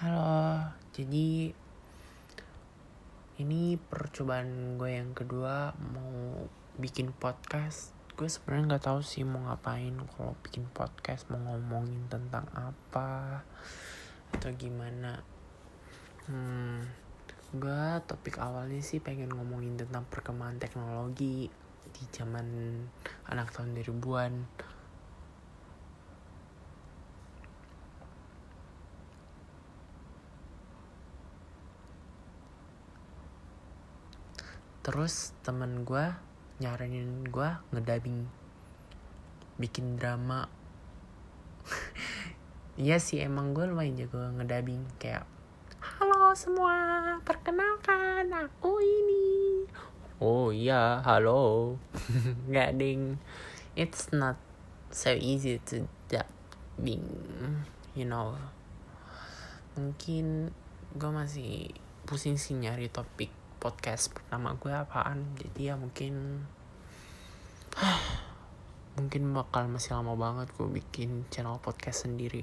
Halo, jadi ini percobaan gue yang kedua mau bikin podcast. Gue sebenarnya nggak tahu sih mau ngapain kalau bikin podcast mau ngomongin tentang apa atau gimana. Hmm, gue topik awalnya sih pengen ngomongin tentang perkembangan teknologi di zaman anak tahun 2000-an. Terus temen gue nyaranin gue ngedabing bikin drama. Iya sih emang gue lumayan jago ngedabing kayak Halo semua, perkenalkan aku ini. Oh iya, halo. Nggak ding. It's not so easy to dubbing, you know. Mungkin gue masih pusing sih nyari topik podcast pertama gue apaan. Jadi ya mungkin mungkin bakal masih lama banget gue bikin channel podcast sendiri.